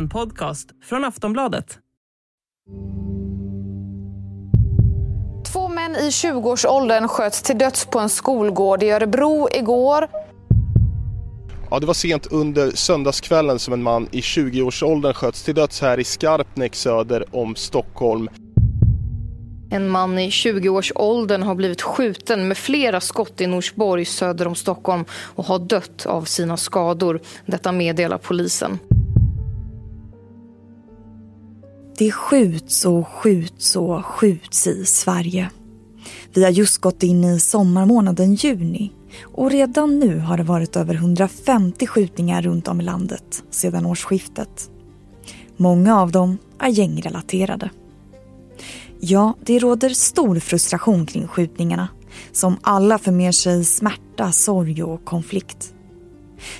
En podcast från Aftonbladet. Två män i 20-årsåldern sköts till döds på en skolgård i Örebro igår. Ja, det var sent under söndagskvällen som en man i 20-årsåldern sköts till döds här i Skarpnäck söder om Stockholm. En man i 20-årsåldern har blivit skjuten med flera skott i Norsborg söder om Stockholm och har dött av sina skador. Detta meddelar polisen. Det skjuts och skjuts och skjuts i Sverige. Vi har just gått in i sommarmånaden juni och redan nu har det varit över 150 skjutningar runt om i landet sedan årsskiftet. Många av dem är gängrelaterade. Ja, det råder stor frustration kring skjutningarna som alla för med sig smärta, sorg och konflikt.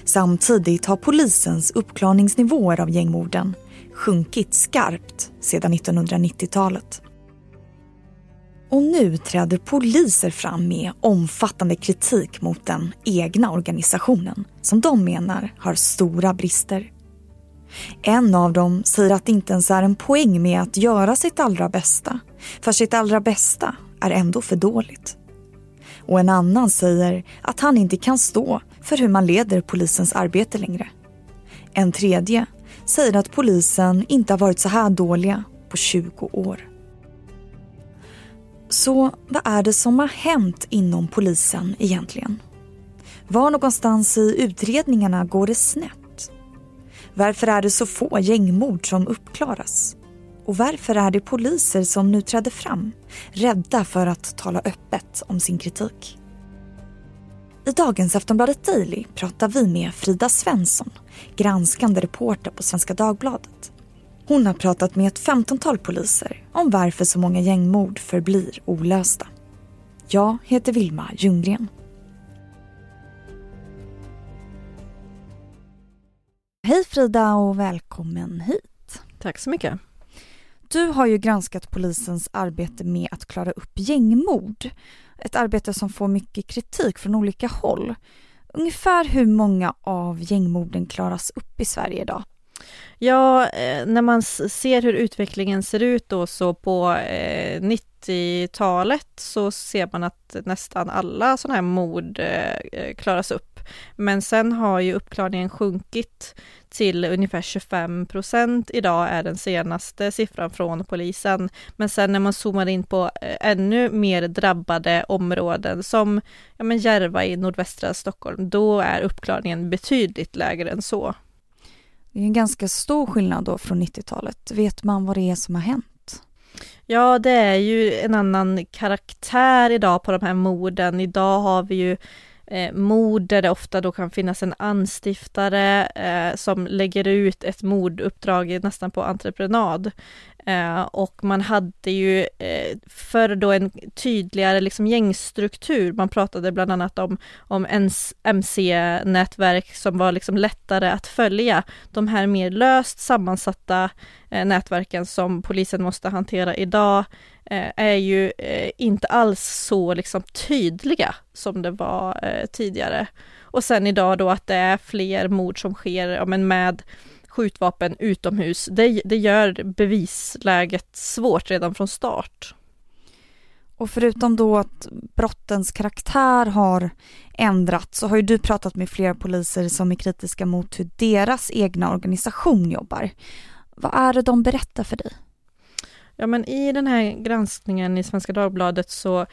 Samtidigt har polisens uppklarningsnivåer av gängmorden sjunkit skarpt sedan 1990-talet. Och nu träder poliser fram med omfattande kritik mot den egna organisationen som de menar har stora brister. En av dem säger att det inte ens är en poäng med att göra sitt allra bästa för sitt allra bästa är ändå för dåligt. Och en annan säger att han inte kan stå för hur man leder polisens arbete längre. En tredje säger att polisen inte har varit så här dåliga på 20 år. Så vad är det som har hänt inom polisen egentligen? Var någonstans i utredningarna går det snett? Varför är det så få gängmord som uppklaras? Och varför är det poliser som nu träder fram, rädda för att tala öppet om sin kritik? I dagens Aftonbladet Daily pratar vi med Frida Svensson, granskande reporter på Svenska Dagbladet. Hon har pratat med ett femtontal poliser om varför så många gängmord förblir olösta. Jag heter Vilma Ljunggren. Hej Frida och välkommen hit. Tack så mycket. Du har ju granskat polisens arbete med att klara upp gängmord. Ett arbete som får mycket kritik från olika håll. Ungefär hur många av gängmorden klaras upp i Sverige idag? Ja, eh, när man ser hur utvecklingen ser ut då så på eh, 90-talet så ser man att nästan alla sådana här mord eh, klaras upp. Men sen har ju uppklarningen sjunkit till ungefär 25 procent idag är den senaste siffran från polisen. Men sen när man zoomar in på ännu mer drabbade områden som ja, men Järva i nordvästra Stockholm, då är uppklarningen betydligt lägre än så. Det är en ganska stor skillnad då från 90-talet. Vet man vad det är som har hänt? Ja, det är ju en annan karaktär idag på de här morden. Idag har vi ju eh, mord där det ofta då kan finnas en anstiftare eh, som lägger ut ett morduppdrag nästan på entreprenad. Eh, och man hade ju eh, förr då en tydligare liksom gängstruktur. Man pratade bland annat om, om MC-nätverk som var liksom lättare att följa. De här mer löst sammansatta eh, nätverken som polisen måste hantera idag eh, är ju eh, inte alls så liksom tydliga som det var eh, tidigare. Och sen idag då att det är fler mord som sker ja, men med skjutvapen utomhus, det, det gör bevisläget svårt redan från start. Och förutom då att brottens karaktär har ändrats så har ju du pratat med flera poliser som är kritiska mot hur deras egna organisation jobbar. Vad är det de berättar för dig? Ja men i den här granskningen i Svenska Dagbladet så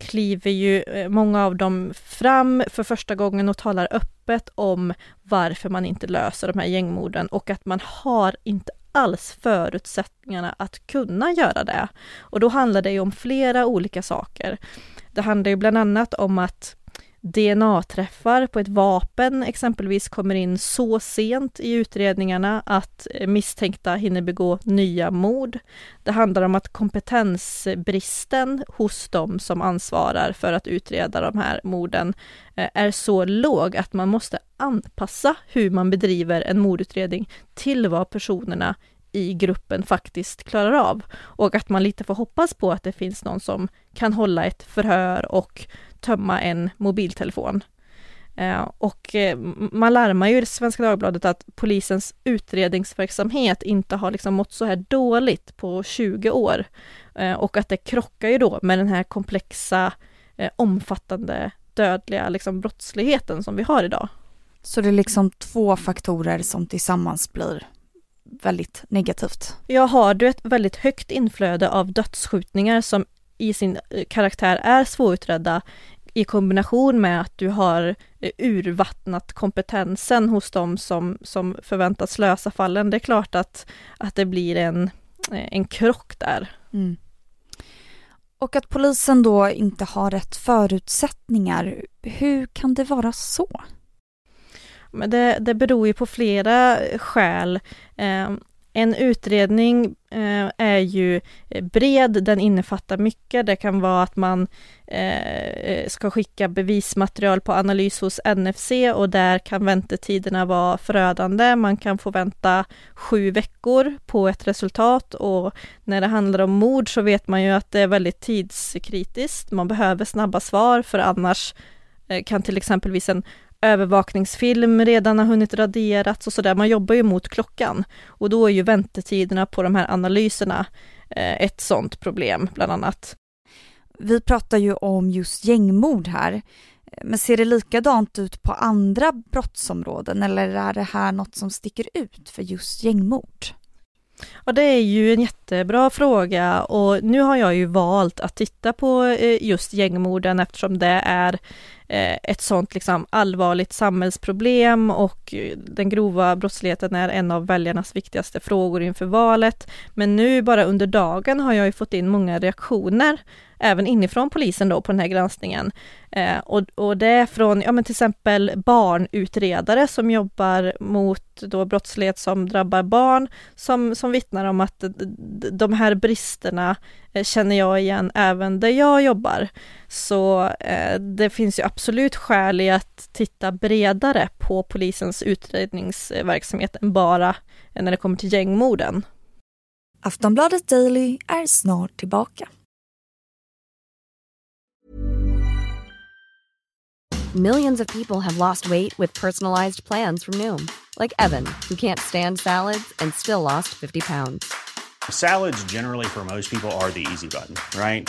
kliver ju eh, många av dem fram för första gången och talar öppet om varför man inte löser de här gängmorden och att man har inte alls förutsättningarna att kunna göra det. Och då handlar det ju om flera olika saker. Det handlar ju bland annat om att DNA-träffar på ett vapen exempelvis kommer in så sent i utredningarna att eh, misstänkta hinner begå nya mord. Det handlar om att kompetensbristen hos de som ansvarar för att utreda de här morden eh, är så låg att man måste anpassa hur man bedriver en mordutredning till vad personerna i gruppen faktiskt klarar av. Och att man lite får hoppas på att det finns någon som kan hålla ett förhör och tömma en mobiltelefon. Eh, och eh, man larmar ju i Svenska Dagbladet att polisens utredningsverksamhet inte har liksom mått så här dåligt på 20 år. Eh, och att det krockar ju då med den här komplexa, omfattande, dödliga liksom brottsligheten som vi har idag. Så det är liksom två faktorer som tillsammans blir väldigt negativt? Ja, har du ett väldigt högt inflöde av dödsskjutningar som i sin karaktär är svårutredda i kombination med att du har eh, urvattnat kompetensen hos de som, som förväntas lösa fallen, det är klart att, att det blir en, eh, en krock där. Mm. Och att polisen då inte har rätt förutsättningar, hur kan det vara så? Men det, det beror ju på flera skäl. Eh, en utredning eh, är ju eh, bred, den innefattar mycket. Det kan vara att man eh, eh ska skicka bevismaterial på analys hos NFC och där kan väntetiderna vara förödande. Man kan få vänta sju veckor på ett resultat och när det handlar om mord så vet man ju att det är väldigt tidskritiskt. Man behöver snabba svar för annars eh, kan till exempelvis en övervakningsfilm redan har hunnit raderats och sådär. Man jobbar ju mot klockan och då är ju väntetiderna på de här analyserna eh, ett sådant problem bland annat. Vi pratar ju om just gängmord här. Men ser det likadant ut på andra brottsområden eller är det här något som sticker ut för just gängmord? Ja, det är ju en jättebra fråga och nu har jag ju valt att titta på eh, just gängmorden eftersom det är Eh, ett sånt liksom allvarligt samhällsproblem och eh, den grova brottsligheten är en av väljarnas viktigaste frågor inför valet. Men nu bara under dagen har jag ju fått in många reaktioner även inifrån polisen då på den här granskningen. Eh, och, och det är från, ja men till exempel barnutredare som jobbar mot då brottslighet som drabbar barn, som, som vittnar om att de här bristerna eh, känner jag igen även där jag jobbar. Så eh, det finns ju absolut skäl i att titta bredare på polisens utredningsverksamhet än bara när det kommer till gängmorden. Aftonbladet Daily är snart tillbaka. Millions of people have lost weight with personalized plans from Noom. Like Evan, who can't stand salads and still lost 50 pounds. Salads generally for most people are the easy button, right?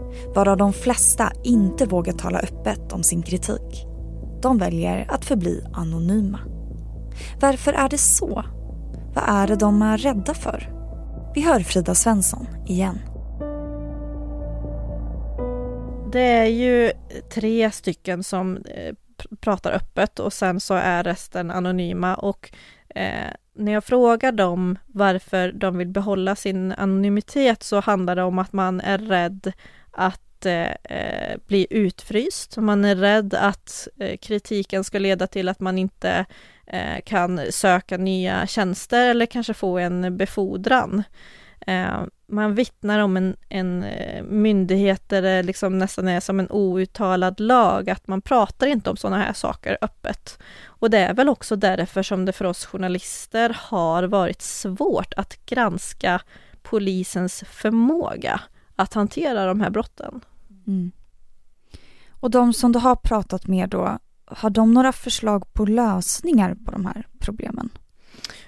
varav de flesta inte vågar tala öppet om sin kritik. De väljer att förbli anonyma. Varför är det så? Vad är det de är rädda för? Vi hör Frida Svensson igen. Det är ju tre stycken som eh, pratar öppet och sen så är resten anonyma och eh, när jag frågar dem varför de vill behålla sin anonymitet så handlar det om att man är rädd att eh, eh, bli utfryst. Man är rädd att eh, kritiken ska leda till att man inte eh, kan söka nya tjänster eller kanske få en befordran. Eh, man vittnar om en, en eh, myndighet där det liksom nästan är som en outtalad lag, att man pratar inte om sådana här saker öppet. Och det är väl också därför som det för oss journalister har varit svårt att granska polisens förmåga att hantera de här brotten. Mm. Och de som du har pratat med då, har de några förslag på lösningar på de här problemen?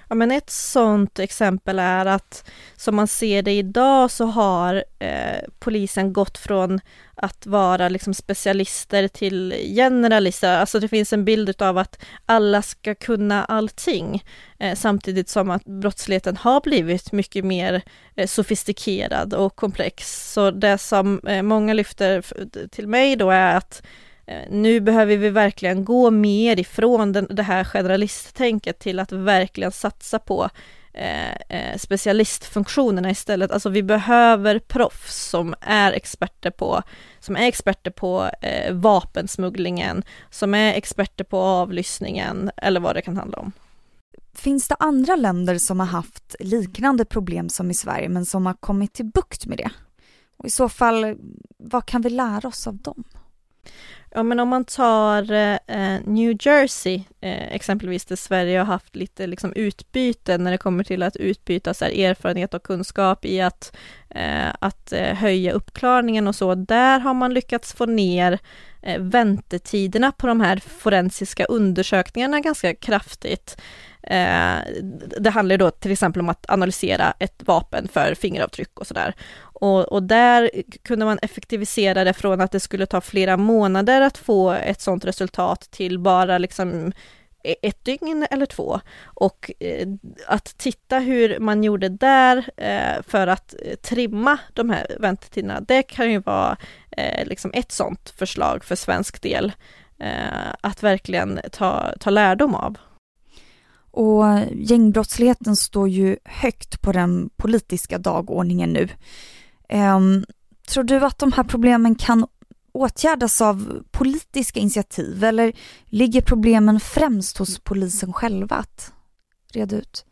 Ja, men ett sådant exempel är att som man ser det idag så har eh, polisen gått från att vara liksom specialister till generalister. Alltså det finns en bild av att alla ska kunna allting. Eh, samtidigt som att brottsligheten har blivit mycket mer eh, sofistikerad och komplex. Så det som eh, många lyfter till mig då är att Eh, nu behöver vi verkligen gå mer ifrån den, det här generalisttänket till att verkligen satsa på eh, eh, specialistfunktionerna istället. Alltså vi behöver proffs som är experter på, som är experter på eh, vapensmugglingen, som är experter på avlyssningen eller vad det kan handla om. Finns det andra länder som har haft liknande problem som i Sverige men som har kommit till bukt med det? Och i så fall, vad kan vi lära oss av dem? Ja men om man tar eh, New Jersey eh, exempelvis där Sverige har haft lite liksom, utbyte när det kommer till att utbyta så här, erfarenhet och kunskap i att, eh, att eh, höja uppklarningen och så. Där har man lyckats få ner eh, väntetiderna på de här forensiska undersökningarna ganska kraftigt. Eh, det handlar då till exempel om att analysera ett vapen för fingeravtryck och sådär. Och, och, där kunde man effektivisera det från att det skulle ta flera månader att få ett sådant resultat till bara liksom e, ett dygn eller två. Och eh, att titta hur man gjorde där eh, för att trimma de här väntetiderna, det kan ju vara liksom ett sådant förslag för svensk del att verkligen ta, ta lärdom av. Och gängbrottsligheten står ju högt på den politiska dagordningen nu. Um, tror du att de här problemen kan åtgärdas av politiska initiativ eller ligger problemen främst hos polisen själva att reda ut?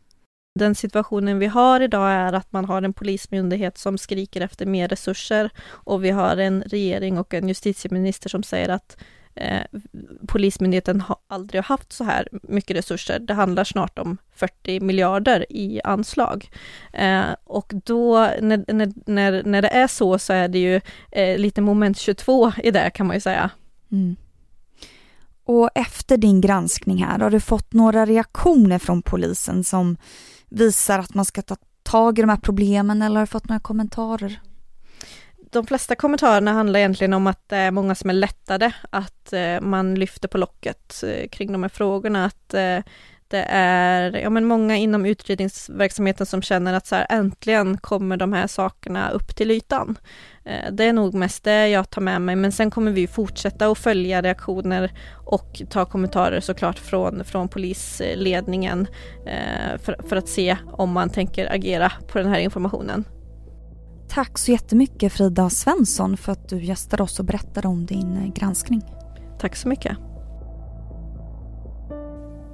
Den situationen vi har idag är att man har en polismyndighet som skriker efter mer resurser och vi har en regering och en justitieminister som säger att Eh, Polismyndigheten har aldrig haft så här mycket resurser. Det handlar snart om 40 miljarder i anslag. Eh, och då, när, när, när, när det är så, så är det ju eh, lite moment 22 i det kan man ju säga. Mm. Och efter din granskning här, har du fått några reaktioner från polisen som visar att man ska ta tag i de här problemen eller har du fått några kommentarer? De flesta kommentarerna handlar egentligen om att det är många som är lättade, att eh, man lyfter på locket eh, kring de här frågorna, att det är ja, men många inom utredningsverksamheten som känner att så här, äntligen kommer de här sakerna upp till ytan. Det är nog mest det jag tar med mig, men sen kommer vi fortsätta att följa reaktioner och ta kommentarer såklart från, från polisledningen för, för att se om man tänker agera på den här informationen. Tack så jättemycket Frida Svensson för att du gästade oss och berättade om din eh, granskning. Tack så mycket.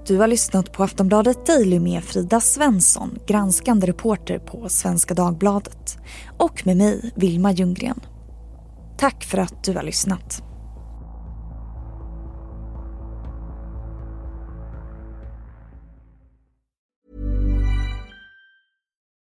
Du har lyssnat på Aftonbladet Daily med Frida Svensson, granskande reporter på Svenska Dagbladet. Och med mig, Vilma Ljunggren. Tack för att du har lyssnat.